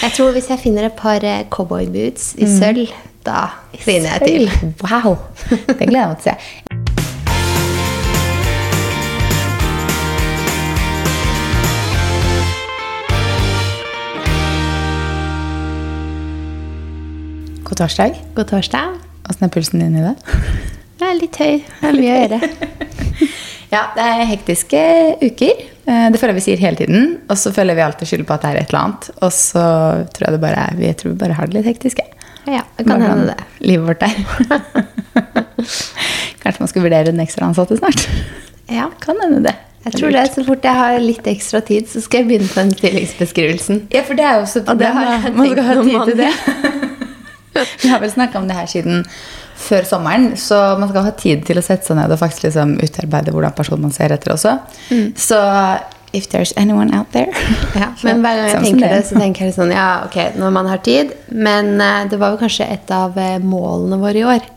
Jeg tror hvis jeg finner et par eh, cowboyboots i sølv, da finner jeg til. Wow! Det gleder jeg meg til å se. God torsdag. God torsdag. Åssen er pulsen din i dag? Jeg er litt høy. Det er mye å gjøre. Ja, det er hektiske uker. Eh, Det føler jeg vi sier hele tiden. Og så føler vi alltid skyld på at det er et eller annet. Og så tror jeg det bare er, vi tror vi bare har det litt hektiske. Ja, det kan Hvordan hende det. Livet vårt er. Kanskje man skal vurdere den ekstra ansatte snart. Ja. Kan hende det. Jeg tror det, Så fort jeg har litt ekstra tid, så skal jeg begynne på den stillingsbeskrivelsen. Ja, for det er jo også Og det har jeg Man skal ha tid til det. Vi har vel snakka om det her siden før sommeren, så man skal ha tid til å sette seg ned og faktisk liksom utarbeide hvordan personen man ser etter også. Mm. Så if there's anyone out there Ja, men hver gang jeg Sånn tenker det. så tenker jeg sånn Ja, ok, når man har tid. Men eh, det var jo kanskje et av eh, målene våre i år.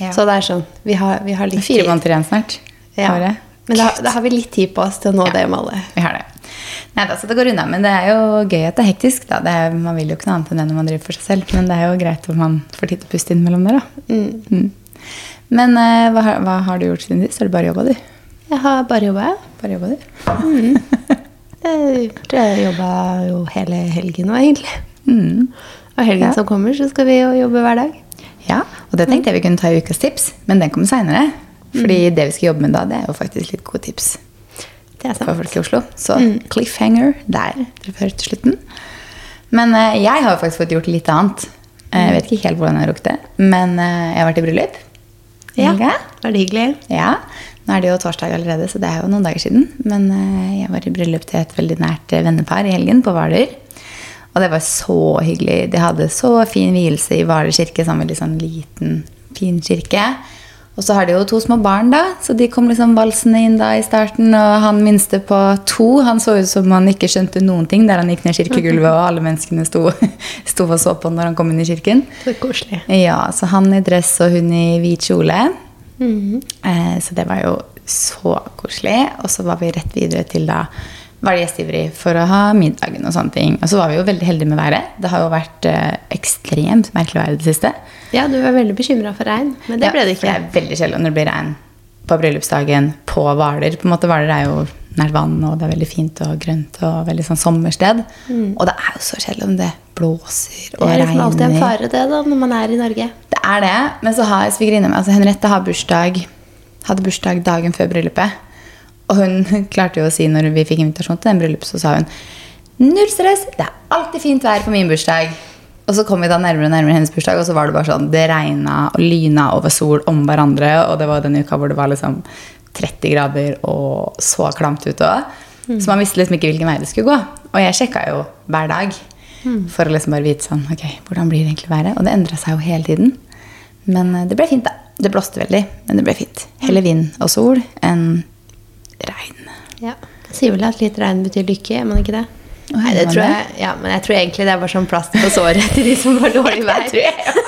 Ja. Så det er sånn Vi har, vi har litt Fire tid. måneder igjen snart. Ja. Men da, da har vi litt tid på oss til å nå det målet. Vi har det. Nei så det går unna. Men det er jo gøy at det er hektisk. da. Det er, man vil jo ikke noe annet enn det når man driver for seg selv. Men det er jo greit om man får tid til å puste innimellom der, da. Mm. Men uh, hva, har- hva har du gjort siden sist? Har du bare jobba, du? Jeg har bare jobba. Bare jobba, du? Jeg jeg jobba jo hele helgen nå, egentlig. Mm. Og helgen Ja. som kommer, så skal vi jo jobbe hver dag. Ja, og det tenkte jeg vi kunne ta i ukas tips, men den kommer seinere. Fordi det vi skal jobbe med da, det er jo faktisk litt gode tips Det er for folk i Oslo. Så cliffhanger der. Dere får høre til slutten. Men uh, jeg har faktisk fått gjort litt annet. Eh, Jeg vet ikke helt hvordan jeg rukket det, men eh, jeg har vært i bryllup. Ja, helga. Var det hyggelig? Ja, Nå er det jo torsdag allerede, så det er jo noen dager siden. Men jeg var i bryllup til et veldig nært vennepar i helgen på Hvaler. Og det var så hyggelig. De hadde så fin vielse i Hvaler kirke, sånn veldig sånn liten, fin kirke. Og så har de jo to små barn, da, så de kom liksom valsende inn da i starten. Og han minste på to, han så ut som han ikke skjønte noen ting der han gikk ned kirkegulvet, og alle menneskene sto, sto og så på når han kom inn i kirken. Så koselig. Ja, så han i dress og hun i hvit kjole. Eh, så det var jo så koselig. Og så var vi rett videre til da var det gjestgiveri for å ha middagen og sånne ting. Og så var vi jo veldig heldige med været. Det har jo vært eh, ekstremt merkelig vær i det siste. Ja, du var veldig bekymra for regn, men det Ja, ble det ikke. Det er veldig sjelden når det blir regn på bryllupsdagen på Hvaler. På en måte Hvaler er jo nært vann, og det er veldig fint og grønt og veldig sånn sommersted. Og det er jo så sjelden det blåser og regner. Det er liksom alltid en fare, det, da, når man er i Norge. Det er det, men så har svigerinna mi altså Henriette har bursdag, hadde bursdag dagen før bryllupet. Og hun klarte jo å si når vi fikk invitasjon til den bryllupet, så sa hun Null stress, det er alltid fint vær på min bursdag. Og så kom vi da nærmere og nærmere hennes bursdag, og så var det bare sånn Det regna og lyna over sol om hverandre, og det var den uka hvor det var liksom 30 grader og så klamt ute òg. Så man visste liksom ikke hvilken vei det skulle gå. Og jeg sjekka jo hver dag for å liksom bare vite sånn Ok, hvordan blir det egentlig været? Og det endra seg jo hele tiden. Men eh, det ble fint, da. Det blåste veldig, men det ble fint. Heller vind og sol enn regn. Ja. Sier vel at litt regn betyr lykke, gjør man ikke det? Nei, det tror jeg, ja, men jeg tror egentlig det er bare sånn plast på såret til de som har dårlig vær. tror jeg.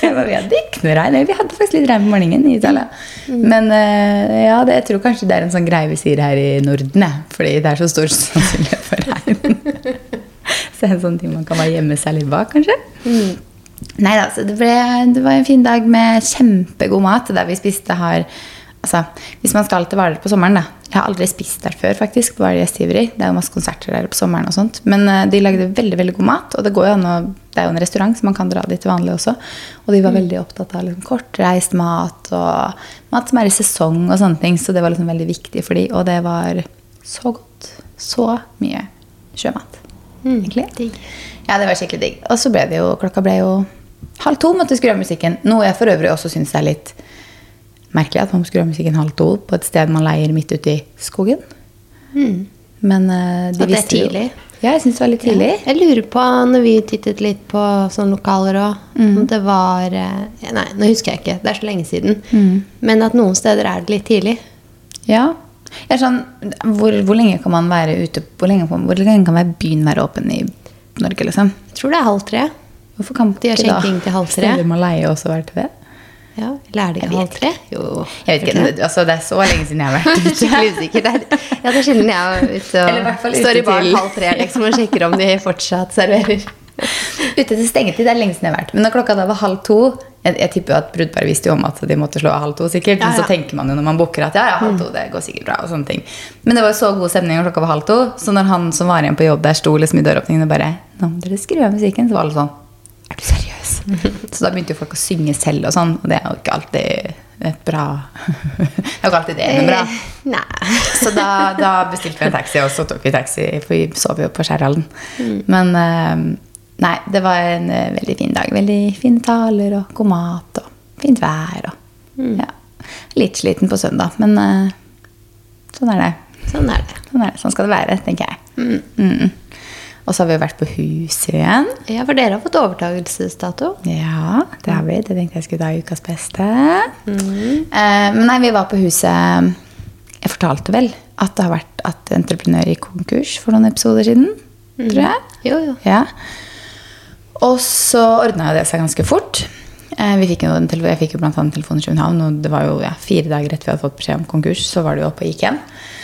Jeg bare, vi hadde ikke noe regn. Vi hadde faktisk litt regn på morgenen i Italia. Men eh, ja, det, jeg tror kanskje det er en sånn greie vi sier her i Norden. Fordi det er så stor sannsynlighet for regn. så det er en sånn ting man kan bare gjemme seg litt bak, kanskje. Nei da, så det, ble, det var en fin dag med kjempegod mat. Der vi spiste har Altså, hvis man skal til Hvaler på sommeren, da. Jeg har aldri spist der før, faktisk. på Hvaler gjestgiveri. Det er jo masse konserter der på sommeren og sånt. Men uh, de lagde veldig veldig god mat. Og det går jo an å Det er jo en restaurant, så man kan dra dit til vanlig også. Og de var veldig opptatt av liksom, kortreist mat og mat som er i sesong og sånne ting. Så det var liksom veldig viktig for de, og det var så godt. Så mye sjømat. Egentlig. Ja, det var skikkelig digg. Og så ble det jo Klokka ble jo halv to, måtte skru av musikken. Noe jeg for øvrig også syns er litt merkelig, at man må skru av musikken halv to på et sted man leier midt ute i skogen. Men uh, de At det er tidlig? jo-. Ja, jeg syns det var litt tidlig. Jeg lurer på, når vi tittet litt på sånne lokaler òg, Mm. om det var eh, Nei, nå husker jeg ikke, det er så lenge siden. Mm. Men at noen steder er det litt tidlig. Ja. Jeg sånn, hvor, hvor lenge kan man være ute Hvor lenge, hvor lenge kan byen være åpen i Norge, liksom? Jeg tror det er halv tre. Hvorfor kan De ikke da til halv tre. steder man leier også være til det? Ja, Eller er det ikke halv tre? Jo. Jeg vet ikke, det, altså, det er så lenge siden jeg har vært ute. Skikkelig usikker der. Ja, det er sjelden jeg er ute og står i baren halv tre liksom, og sjekker om de fortsatt serverer. Ute til stengetid det er lenge siden jeg har vært. Men når klokka da var halv to Jeg, jeg tipper jo at brudeparet visste jo om at de måtte slå av halv to. sikkert, Ja, Men så tenker man jo når man booker at ja, ja, halv to, det går sikkert bra. og sånne ting. Men det var jo så god stemning når klokka var halv to. Så når han som var igjen på jobb der, sto liksom i døråpningen og bare Nå må dere skru av musikken. Så var alle sånn Er du seriøs? så da begynte jo folk å synge selv og sånn. Og det er jo ikke alltid et bra Det er jo ikke alltid det, men bra. Eh, Nei. Så da, da bestilte vi en taxi, og så tok vi taxi, for vi sov jo på Skjærhallen. Men eh, nei, det var en eh, veldig fin dag. Veldig fine taler og god mat og fint vær. Og, ja. Litt sliten på søndag, men eh, sånn er det. Sånn er det. Sånn, er det. sånn skal det være, tenker jeg. Mm. Og så har vi vært på huset igjen. Ja, for dere har fått overtakelsesdato. Ja, det har vi. Det tenkte jeg skulle ta i ukas beste. Eh, men nei, vi var på huset Jeg fortalte vel at det har vært at entreprenør gikk konkurs for noen episoder siden. Tror jeg. Jo, jo. Ja. Og så ordna jo det seg ganske fort. Eh, Vi fikk jo en telefon, jeg fikk jo annet telefon i København, og det var jo ja, fire dager etter vi hadde fått beskjed om konkurs, så var det jo oppe og gikk igjen.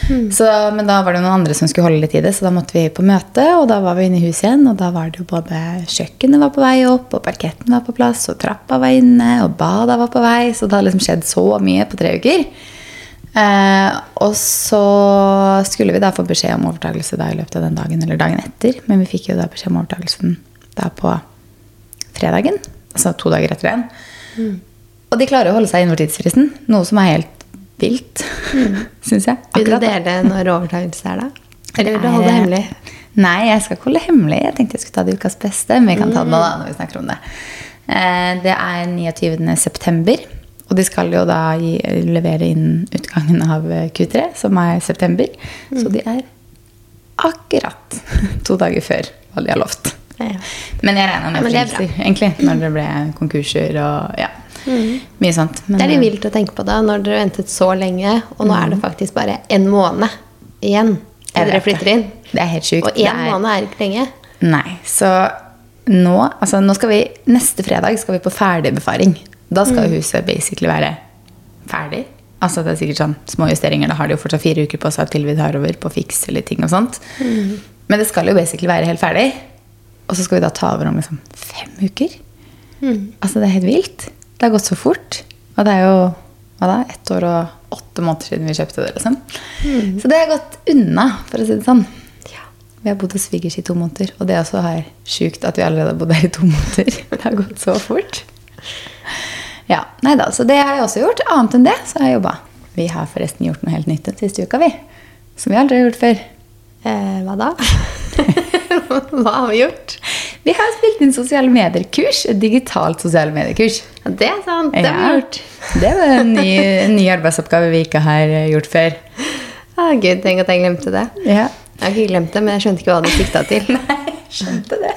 Så, men da var det noen andre som skulle holde litt i det, så da måtte vi på møte, og da var vi inne i huset igjen, og da var det jo både kjøkkenet var på vei opp, og parketten var på plass, og trappa var inne, og bada var på vei, så det hadde liksom skjedd så mye på tre uker. Eh, og så skulle vi da få beskjed om overtakelse da i løpet av den dagen eller dagen etter. Men vi fikk jo da beskjed om overtakelsen da på fredagen. Altså to dager etter den. Og de klarer å holde seg innenfor tidsfristen. Noe som er helt vilt, syns jeg. Vil du dele når overtakelse er, da? Eller vil du holde det er- hemmelig? Nei, jeg skal ikke holde det hemmelig. Jeg tenkte jeg skulle ta det ukas beste, men vi kan ta det nå da, når vi snakker om det. Eh, Det er 29. september, og de skal jo da gi, levere inn utgangen av Q3, som er september. Så de er akkurat to dager før hva de har lovt. Ja. Men jeg regna Ja, med men det bra. egentlig, når det ble konkurser og ja, mye sånt. Men, Det er litt vilt å tenke på da, når dere ventet så lenge, og nå er det faktisk bare en måned igjen til dere flytter inn. Det er helt sjukt. Og én er- måned er ikke lenge. Nei, så nå, altså nå skal vi, neste fredag skal vi på ferdigbefaring. Da skal huset basically være ferdig. Altså det er sikkert sånn små justeringer. Da har de jo fortsatt fire uker på seg til vi tar over på fiks eller ting og sånt. Men det skal jo basically være helt ferdig. Og så skal vi da ta over om liksom fem uker. Altså det er helt vilt. Det har gått så fort. Og det er jo hva da, ett år og åtte måneder siden vi kjøpte det. liksom. Så det har gått unna, for å si det sånn. Vi har bodd hos svigers i to måneder, og det er også her sjukt at vi allerede har bodd der i to måneder. Det har gått så fort. Ja, nei da, Så det har jeg også gjort. Annet enn det så har jeg jobba. Vi har forresten gjort noe helt nytt den siste uka, vi. Som vi aldri har gjort før. Eh, hva da? hva har vi gjort? Vi har spilt inn sosiale medier-kurs. Et digitalt sosiale medier-kurs. Det er sant. Det har vi gjort. Det var en ny, en ny arbeidsoppgave vi ikke har eh, gjort før. Ah, Gud, tenk at jeg glemte det. Ja. Jeg har ikke glemt det, men jeg skjønte ikke hva du sikta til. Nei, skjønte det.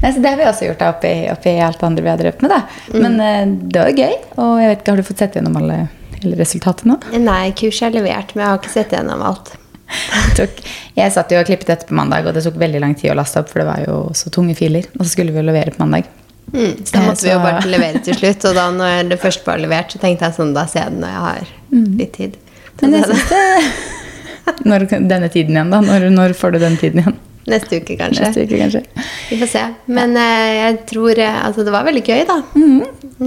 Nei, så Det har vi også gjort da, oppi, oppi alt det andre vi har drevet med. da. Men eh, det var gøy. Og jeg vet ikke, har du fått sett gjennom alle, hele resultatet nå? Nei, kurset er levert, men jeg har ikke sett gjennom alt. Tok, jeg satt jo og klippet dette på mandag, og det tok veldig lang tid å laste opp, for det var jo så tunge filer. Og så skulle vi jo levere på mandag. Mm, så da måtte måtte vi jo bare levere til slutt. Og da når det først var levert, så tenkte jeg sånn, da ser jeg det når jeg har litt tid. Men jeg se det. Når denne tiden igjen, da? Når, når får du den tiden igjen? Neste uke, kanskje. Neste uke, kanskje? Vi får se. Men uh, jeg tror eh, Altså, det var veldig gøy, da.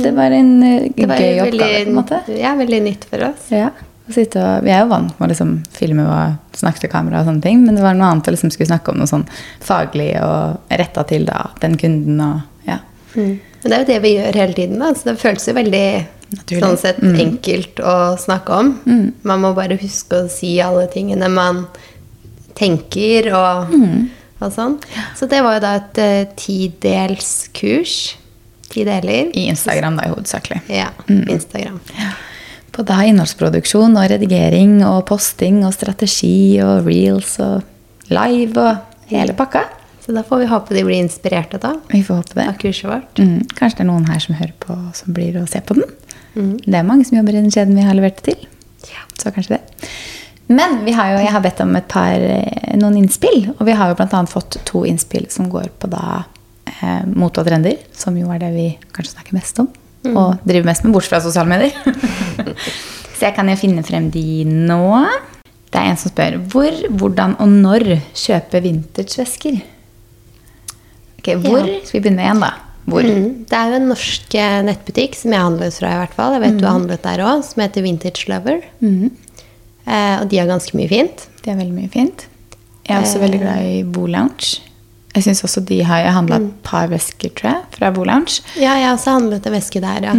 Det var en uh, Det var gøy veldig, oppgave, på en måte. Ja, veldig nytt for oss. Ja. og, vi er jo vant med å liksom filme og snakke til kamera, og sånne ting, men det var noe annet å liksom skulle snakke om noe sånn faglig og retta til da, den kunden. og ja. Mm. Men det er jo det vi gjør hele tiden, da. Så det føles jo veldig Naturlig. sånn sett enkelt å snakke om. Man må bare huske å si alle tingene man tenker og, og sånn. Så det var jo da et uh, tidelskurs. Ti deler. I Instagram, da, hovedsakelig. Ja. Instagram. På da innholdsproduksjon og redigering og posting og strategi og reels og live og hele pakka. Så da får vi håpe de blir inspirerte da, Vi får håpe det. av kurset vårt. Mm, kanskje det er noen her som hører på, som blir og ser på den. Det er mange som jobber i den kjeden vi har levert det til. Ja. Så kanskje det. Men vi har jo, jeg har bedt om par, eh, noen innspill. Og vi har jo bl.a. fått to innspill som går på da eh, mot og trender, som jo er det vi kanskje snakker mest om Og driver mest med bortsett fra sosiale medier. Så jeg kan jo finne frem de nå. Det er en som spør hvor, hvordan og når kjøpe vintagevesker. Ok, hvor? Ja. Skal vi begynne igjen, da? Hvor? Mm. Det er jo en norsk eh, nettbutikk som jeg handlet fra, i hvert fall. Jeg vet du har handlet der òg, som heter Vintage Lover. Eh, og de har ganske mye fint. De har veldig mye fint. Jeg er også veldig glad i Bo Lounge. Jeg synes også de har, jeg handla et par vesker, tror jeg, fra Bo Lounge. Ja, jeg har også handlet en veske der, ja.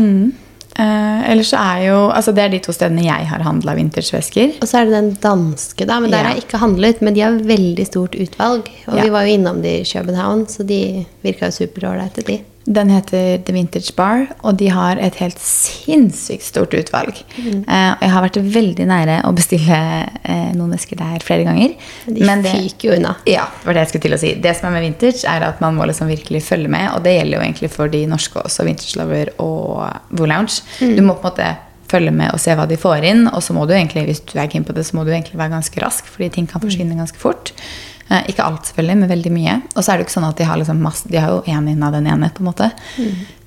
Eh, ellers så er jo Altså, det er de to stedene jeg har handla vintagevesker. Og så er det den danske, da. Men der Ja. har jeg ikke handlet. Men de har veldig stort utvalg. Og Ja. vi var jo innom de i København, så de virka jo superålreite, de. Den heter The Vintage Bar, og de har et helt sinnssykt stort utvalg. Eh, og jeg har vært veldig nære å bestille eh, noen vesker der flere ganger. De Men det- fyker jo unna. Ja, det var det jeg skulle til å si. Det som er med vintage, er at man må liksom virkelig følge med. Og det gjelder jo egentlig for de norske også, Vintage Lover og Woo Lounge. Du må på en måte følge med og se hva de får inn. Og så må du egentlig, hvis du er keen på det, så må du egentlig være ganske rask, fordi ting kan forsvinne ganske fort. Eh, ikke alt, selvfølgelig, men veldig mye. Og så er det jo ikke sånn at de har liksom masse De har jo én inn av den ene, på en måte.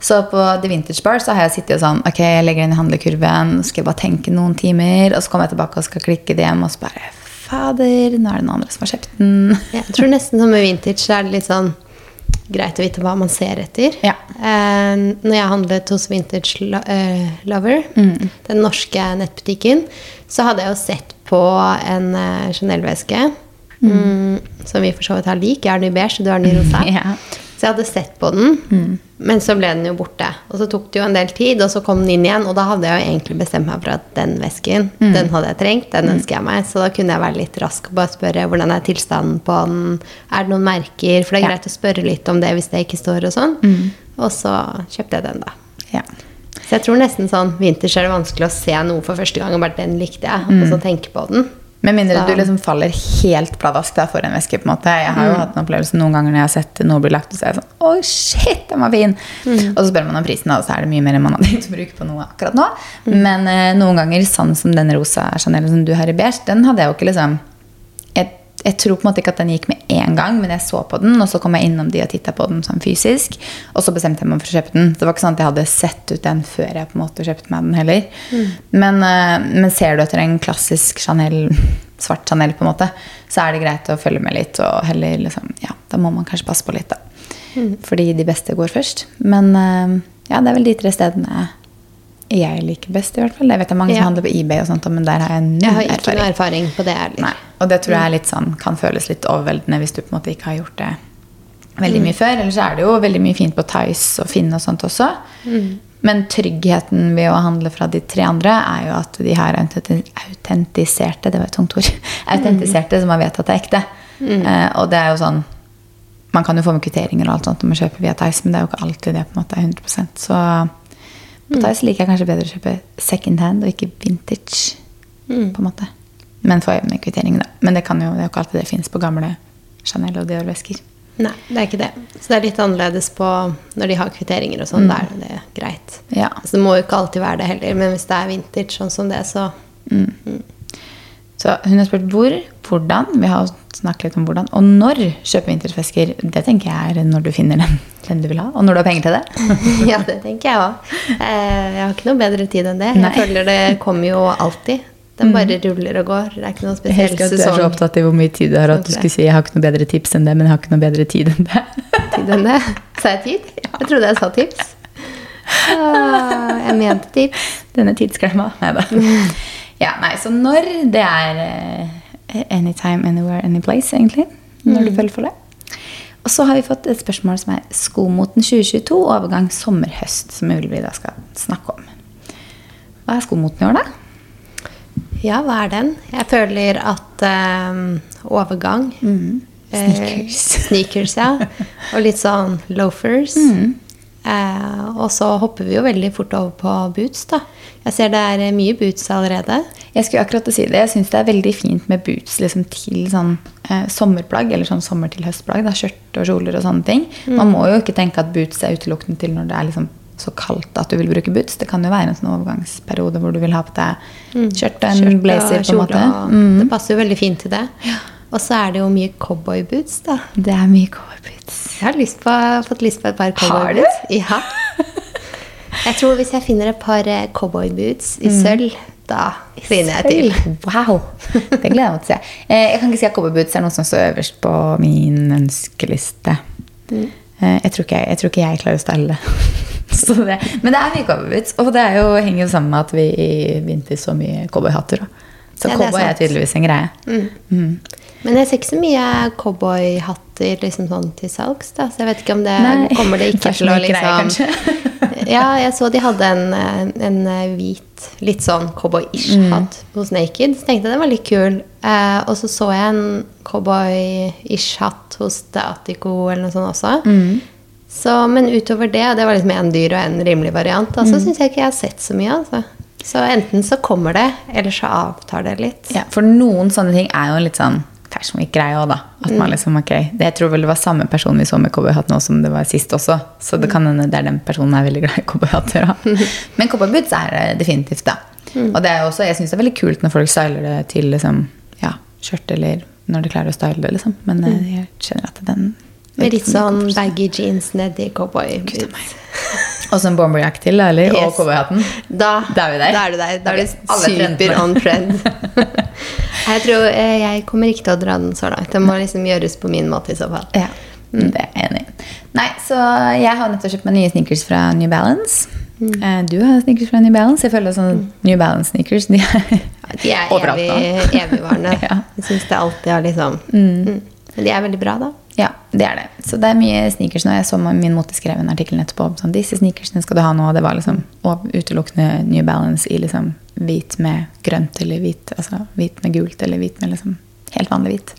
Så på The Vintage Bar så har jeg sittet og sånn Ok, jeg legger den i handlekurven, så skal jeg bare tenke noen timer, og så kommer jeg tilbake og skal klikke det hjem, og så bare Fader, nå er det noen andre som har kjøpt den. Jeg tror nesten som med vintage så er det litt sånn greit å vite hva man ser etter. Ja. Eh, når jeg handlet hos Vintage eh, Lover, Mm. den norske nettbutikken, så hadde jeg jo sett på en eh, Chanel-veske. Mm, som vi for så vidt har lik. Jeg har den i beige, du har den i rosa. Ja. Så jeg hadde sett på den, men så ble den jo borte. Og så tok det jo en del tid, og så kom den inn igjen. Og da hadde jeg jo egentlig bestemt meg for at den vesken, den hadde jeg trengt. Den ønsker jeg meg. Så da kunne jeg være litt rask og bare spørre hvordan er tilstanden på den. Er det noen merker? For det er Ja. greit å spørre litt om det hvis det ikke står og sånn. Og så kjøpte jeg den, da. Ja. Så jeg tror nesten sånn vinters er det vanskelig å se noe for første gang, og bare den likte jeg, og så tenke på den. Med mindre du liksom faller helt pladask da for en veske. på en måte. Jeg har jo Mm. hatt en opplevelse noen ganger når jeg har sett noe bli lagt, og så er jeg sånn Å, shit, den var fin! Mm. Og så spør man om prisen, og så er det mye mer enn man har tenkt å bruke på noe akkurat nå. Mm. Men eh, noen ganger, sånn som den rosa Chanel som du har i beige, den hadde jeg jo ikke liksom jeg, tror på en måte ikke at den gikk med en gang, men jeg så på den, og så kom jeg innom de og titta på den sånn fysisk. Og så bestemte jeg meg for å kjøpe den. Det var ikke sånn at jeg hadde sett ut den før jeg på en måte kjøpte meg den heller. Men, eh, men ser du etter en klassisk Chanel, svart Chanel, på en måte, så er det greit å følge med litt. Og heller liksom, ja, da må man kanskje passe på litt, da. Fordi de beste går først. Men eh, ja, det er vel de tre stedene jeg liker best, i hvert fall. Jeg vet det er mange Ja. som handler på eBay, og sånt, men der har jeg null Jeg har ikke erfaring. noe erfaring på det heller. Nei, og det tror jeg er litt sånn, kan føles litt overveldende hvis du på en måte ikke har gjort det veldig mye før. Eller så er det jo veldig mye fint på Tice og Finn og sånt også. Men tryggheten ved å handle fra de tre andre er jo at de har autentiserte Det var et tungt ord. Autentiserte som man vet at det er ekte. Eh, og det er jo sånn Man kan jo få med kvitteringer og alt sånt når man kjøper via Tice, men det er jo ikke alltid det på en måte er 100 Så på Tice liker jeg kanskje bedre å kjøpe second hand og ikke vintage. på en måte. Men få jevne med kvittering, da. Men det, kan jo, det er jo ikke alltid det fins på gamle Chanel og Dior-vesker. Nei, det er ikke det. Så det er litt annerledes på når de har kvitteringer og sånn. Da er det greit. Ja. Så det må jo ikke alltid være det heller, men hvis det er vintage sånn som det, så Så hun har spurt hvor, hvordan, vi har snakket litt om hvordan, og når kjøpe vinterfesker. Det tenker jeg er når du finner den, den du vil ha, og når du har penger til det. Ja, det tenker jeg òg. Jeg har ikke noe bedre tid enn det. Nei. Jeg føler det kommer jo alltid. Den bare ruller og går. Det er ikke noe spesiell elsker at du er så opptatt i hvor mye tid du har, at du Sånn skulle si jeg har ikke noe bedre tips enn det, men jeg har ikke noe bedre tid enn det. tid enn det. Sa jeg tid? Jeg trodde jeg sa tips. Ah, jeg mente tips. Denne tidsklemma. Nei da. Ja, nei, så når det er eh, anytime, anywhere, anyplace, egentlig. Når du føler for det. Og så har vi fått et spørsmål som er skomoten 2022, overgang sommer-høst, som vi da skal snakke om. Hva er skomoten i år, da? Ja, hva er den? Jeg føler at eh, overgang Mm. eh, Sneakers. sneakers, ja. Og litt sånn loafers. Mm. Eh, og så hopper vi jo veldig fort over på boots, da. Jeg ser det er eh, mye boots allerede. Jeg skulle akkurat si det. Jeg syns det er veldig fint med boots liksom, til sånn eh, sommerplagg, eller sånn sommer til høstplagg. Da, skjørt og kjoler og sånne ting. Man må jo ikke tenke at boots er utelukkende til når det er liksom så kaldt at du vil bruke boots. Det kan jo være en sånn overgangsperiode hvor du vil ha på deg skjørt og en Skjørt blazer. på en måte. Mm. Det passer jo veldig fint til det. Og så er det jo mye cowboyboots, da. Det er mye cowboyboots. Jeg har lyst på, fått lyst på et par cowboyboots. Ja. Jeg tror hvis jeg finner et par eh, cowboyboots i sølv, da finner jeg til. Wow! Det gleder jeg meg til å se. Eh, Jeg kan ikke si at cowboyboots er noe som står øverst på min ønskeliste. Mm. Eh, Jeg tror ikke jeg, tror ikke jeg klarer å stelle det. Så det. Men det er mye cowboyboots, og det er jo, henger jo sammen med at vi i vinter så mye cowboyhatter. Så Ja, cowboy er er tydeligvis en greie. Mm. Men jeg ser ikke så mye cowboyhatter liksom sånn til salgs, da. Så jeg vet ikke om det Nei, kommer det ikke til å liksom Ja, jeg så de hadde en, en hvit, litt sånn cowboy-ish Mm. hatt hos Naked. Så tenkte jeg den var litt kul. Eh, og så så jeg en cowboy-ish hatt hos Datico eller noe sånt også. Mm. Så, men utover det, det var liksom en dyr og en rimelig variant, da, Mm. så syns jeg ikke jeg har sett så mye. altså. Så enten så kommer det, eller så avtar det litt. Ja, for noen sånne ting er jo litt sånn fashion gikk greie òg, da. At Mm. man liksom, ok, det, Jeg tror vel det var samme person vi så med cowboyhatt nå som det var sist også. Så det kan hende det er den personen jeg er veldig glad i cowboyhatter. da. Men cowboyboots er det definitivt, da. Mm. Og det er jo også, jeg syns det er veldig kult når folk styler det til liksom, ja, skjørt, eller når de klarer å style det, liksom. Men eh, jeg kjenner at den Mm. Med litt sånn baggy jeans nedi cowboyboots. Og så en bomberjakke til, eller? eller? Og Yes. cowboyhatten. Da, Da er vi der. Da er du der. Da er du super on trend. jeg tror eh, jeg kommer ikke til å dra den så langt. Det må liksom gjøres på min måte i så fall. Ja, det er jeg enig i. Nei, så jeg har nettopp kjøpt meg nye sneakers fra New Balance. Mm. Du har sneakers fra New Balance. Jeg føler sånn New Balance-sneakers de er De er overalt evig, evigvarende. Ja. Jeg syns det alltid har liksom mm. Men de er veldig bra, da. Ja, det er det. Så det er mye sneakers nå. Jeg så min mote skrev en artikkel nettopp om sånn, disse sneakersene skal du ha nå. Det var liksom utelukkende New Balance i liksom hvit med grønt eller hvit, altså hvit med gult eller hvit med liksom helt vanlig hvit.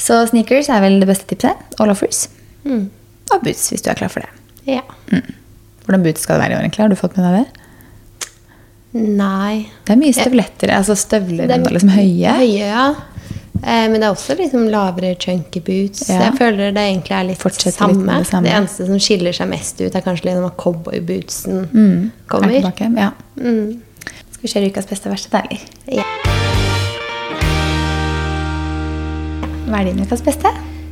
Så sneakers er vel det beste tipset. Og offers Mm. Og boots, hvis du er klar for det. Ja. Hvordan boots skal det være i år, egentlig? Har du fått med deg det? Nei. Det er mye støvletter, altså støvler er enda liksom høye. Høye, ja. Eh, men det er også liksom lavere chunky boots. Ja. Jeg føler det egentlig er litt Fortsetter samme. litt det samme. eneste som skiller seg mest ut, er kanskje liksom at cowboybootsen Mm. kommer. Er tilbake, ja. Mm. Skal vi kjøre ukas beste og verste deilig? Ja. Hva er din ukas beste?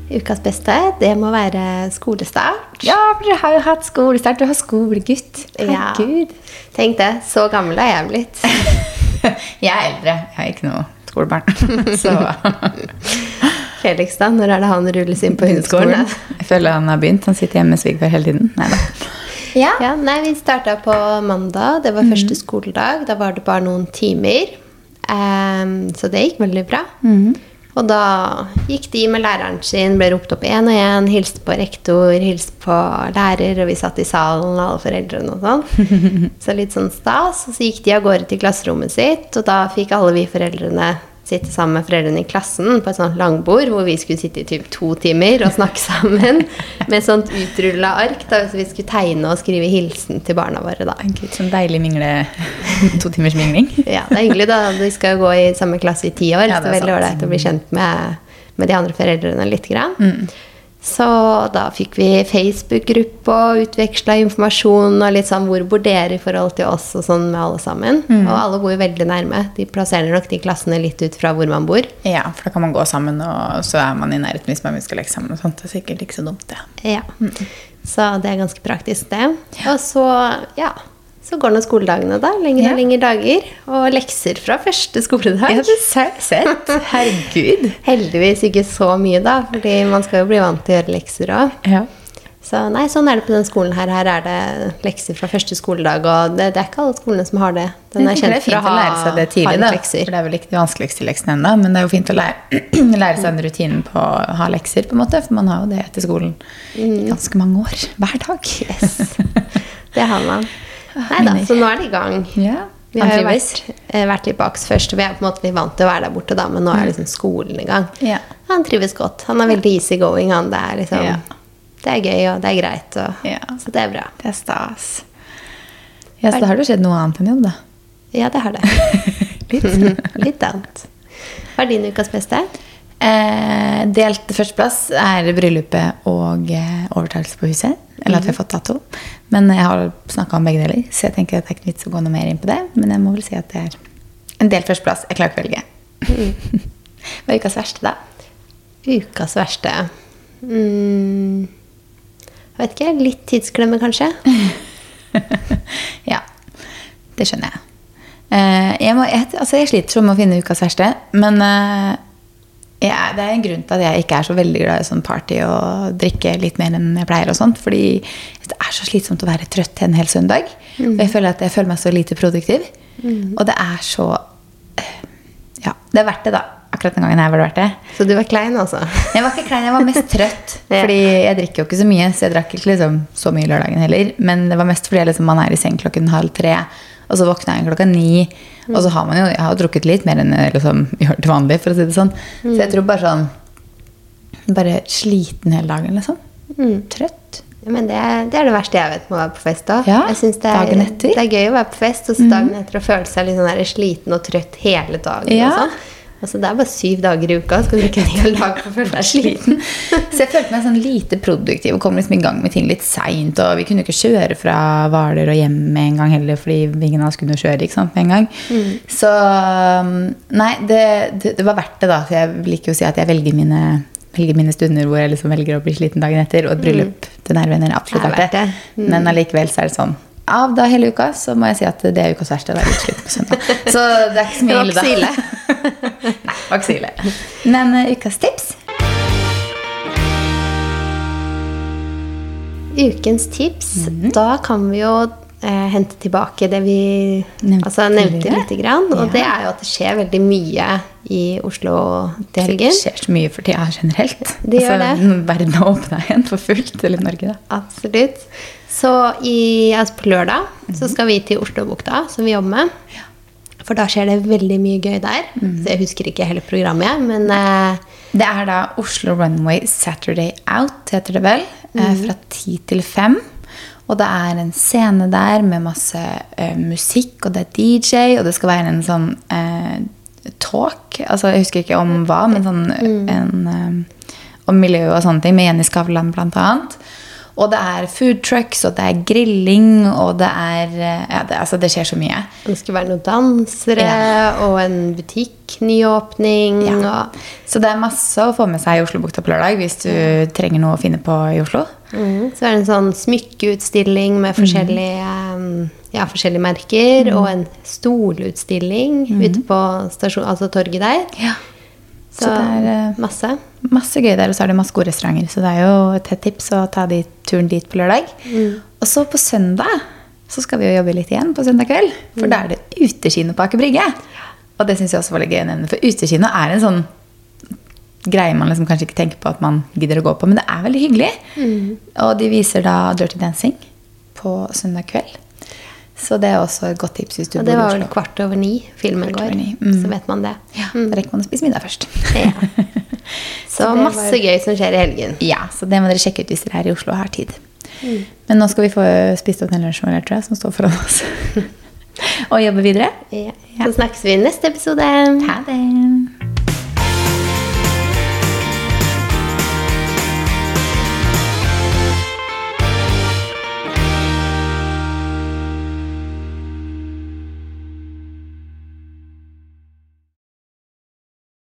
Ukas beste, det må være skolestart. Ja, for du har jo hatt skolestart. Du har skolegutt. Ja. Tenk det, så gammel er jeg blitt. Jeg er eldre. Jeg har ikke noe skolebarn. Så Felix, da? Når er det han rulles inn på hundeskolen? Jeg føler han har begynt. Han sitter hjemme med svigerfar hele tiden. Nei da. Ja. Ja, nei, Vi starta på mandag. Det var mm. første skoledag. Da var det bare noen timer. Um, så det gikk veldig bra. Mm. Og da gikk de med læreren sin, ble ropt opp én og én, hilste på rektor, hilste på lærer, og vi satt i salen, alle foreldrene og sånn. Så litt sånn stas. Og så gikk de av gårde til klasserommet sitt, og da fikk alle vi foreldrene sitte sammen med foreldrene i klassen på et sånt langbord hvor vi skulle sitte i typ to timer og snakke sammen med et sånt utrulla ark. Da, så vi skulle tegne og skrive hilsen til barna våre. da. Gud, sånn deilig mingle. To timers mingling. Ja, det er hyggelig, da. De skal jo gå i samme klasse i ti år. Ja, så det er er veldig ålreit å bli kjent med, med de andre foreldrene litt. Grann. Mm. Så da fikk vi Facebook-gruppe og utveksla informasjon og litt sånn hvor bor dere i forhold til oss og sånn med alle sammen. Mm. Og alle bor jo veldig nærme. De plasserer nok de klassene litt ut fra hvor man bor. Ja, for da kan man gå sammen, og så er man i nærheten hvis man skal leke sammen. og sånt. Det er sikkert ikke så dumt, det. Ja. Så det er ganske praktisk, det. Og så, ja så går nå skoledagene, da. Lengre Ja. og lengre dager. Og lekser fra første skoledag. Ja, det sett. Herregud. Heldigvis ikke så mye, da, fordi man skal jo bli vant til å gjøre lekser òg. Ja. Så nei, sånn er det på den skolen her. Her er det lekser fra første skoledag, og det, det er ikke alle skolene som har det. Den er kjent for å ha, lære seg det tidlig, da. lekser. For det er vel ikke de vanskeligste leksene ennå, men det er jo fint å lære, lære seg den rutinen på å ha lekser, på en måte. For man har jo det etter skolen i ganske mange år. Hver dag. Mm. Yes. Det har man. Nei da, så nå er det i gang. Ja, Vi har jo vært, eh, vært litt baks først, vi er på en måte litt vant til å være der borte, da, men nå er liksom skolen i gang. Ja. Han trives godt. Han er veldig easy going, han. Det er liksom Ja. Det er gøy, og det er greit, og, så det er bra. Det er stas. Ja, så da har det skjedd noe annet enn jobb, da. Ja, det har det. Litt. Litt annet. Hva er din ukas beste? Eh, delt førsteplass er bryllupet og eh, overtakelse på huset. Eller at vi har fått dato. Men jeg har snakka om begge deler, så jeg tenker at det er ikke vits å gå noe mer inn på det. Men jeg må vel si at det er en delt førsteplass. Jeg klarer ikke å velge. Hva er ukas verste, da? Ukas verste mm, Jeg vet ikke. Litt tidsklemme, kanskje? ja. det skjønner jeg. Eh, jeg, må, jeg, altså jeg sliter sånn med å finne ukas verste, men jeg, det er en grunn til at jeg ikke er så veldig glad i sånn party og drikke litt mer enn jeg pleier. og sånt, Fordi det er så slitsomt å være trøtt en hel søndag. Og jeg føler at jeg føler meg så lite produktiv. Og det er så eh, Ja, det er verdt det, da. Akkurat den gangen her var det verdt det. Så du var klein, altså? Jeg var ikke klein, jeg var mest trøtt. Ja. Fordi jeg drikker jo ikke så mye, så jeg drakk ikke liksom så mye lørdagen heller. Men det var mest fordi liksom, man er i seng klokken halv tre, og så våkner jeg klokka ni. Og så har man jo jeg har drukket litt mer enn jeg liksom, gjør til vanlig, for å si det sånn. Så jeg tror bare sånn Bare sliten hele dagen, liksom. Trøtt. Ja, men det, det er det verste jeg vet med å være på fest da. Ja, jeg synes det, er- dagen etter. det er gøy å være på fest, og så dagen etter å føle seg litt sånn sliten og trøtt hele dagen. Ja. Og sånn. Altså, det er bare syv dager i uka. Skal du ikke en hel dag for å føle deg sliten? Så jeg følte meg sånn lite produktiv og kom liksom i gang med ting litt seint. Og vi kunne ikke kjøre fra Hvaler og hjem med en gang heller, fordi ingen av oss kunne kjøre ikke sant, med en gang. Så um, nei, det, det, det var verdt det, da. For jeg liker jo å si at jeg velger mine, velger mine stunder hvor jeg liksom velger å bli sliten dagen etter. Og et bryllup til nære venner er absolutt er verdt det. verdt. Men allikevel så er det sånn av da hele uka så må jeg si at det er ukas verste. Det er litt slutt på søndag. Så det er ikke så mye ille, da. Nei, ikke. Men uh, ukas tips? Ukens tips. Mhm. Da kan vi jo eh, hente tilbake det vi Nevnte altså, nevnte lite grann. Og Ja. det er jo at det skjer veldig mye i Oslo til helgen. Det skjer så mye for tida generelt. Det gjør det. Verden har åpna igjen for fullt. Eller Norge, da. Absolutt. Så i, altså på lørdag så skal vi til Oslobukta, som vi jobber med. For da skjer det veldig mye gøy der. Så jeg husker ikke hele programmet, men eh, Det er da Oslo Runway Saturday Out, heter det vel. eh, Fra ti til fem. Og det er en scene der med masse eh, musikk, og det er DJ, og det skal være en sånn eh, talk. Altså, jeg husker ikke om hva, men sånn en eh, om miljø og sånne ting, med Jenny Skavlan blant annet. Og det er food trucks, og det er grilling, og det er eh, Ja, det, altså, det skjer så mye. det skal være noen dansere Ja. og en butikknyåpning. Ja. Og, Så det er masse å få med seg i Oslobukta på lørdag hvis du trenger noe å finne på i Oslo. mm, så er det en sånn smykkeutstilling med forskjellige, mm. ja, forskjellige merker. Og en stolutstilling ute på stasjon, altså torget der. Ja. Så, det er, eh, masse. Masse gøy der, og så er det masse gode restauranter. Så det er jo et tett tips å ta de, turen dit på lørdag. Og så på søndag så skal vi jo jobbe litt igjen på søndag kveld. For da er det utekino på Aker Brygge. Og det syns jeg også var litt gøy å nevne, for utekino er en sånn greie man liksom kanskje ikke tenker på at man gidder å gå på, men det er veldig hyggelig. Og de viser da Dirty Dancing på søndag kveld. Så det er også et godt tips hvis du bor det i var Oslo. vel kvart over ni filmen Kvart går. ni, mm. Så vet man det. Ja, Da rekker man å spise middag først. Ja. Så, Så masse var- gøy som skjer i helgen. Ja, så det må dere sjekke ut hvis dere er i Oslo og har tid. Men nå skal vi få spist opp den lunsjen vår, tror jeg, som står foran oss. og jobbe videre. Ja. Så snakkes vi i neste episode. Ha det!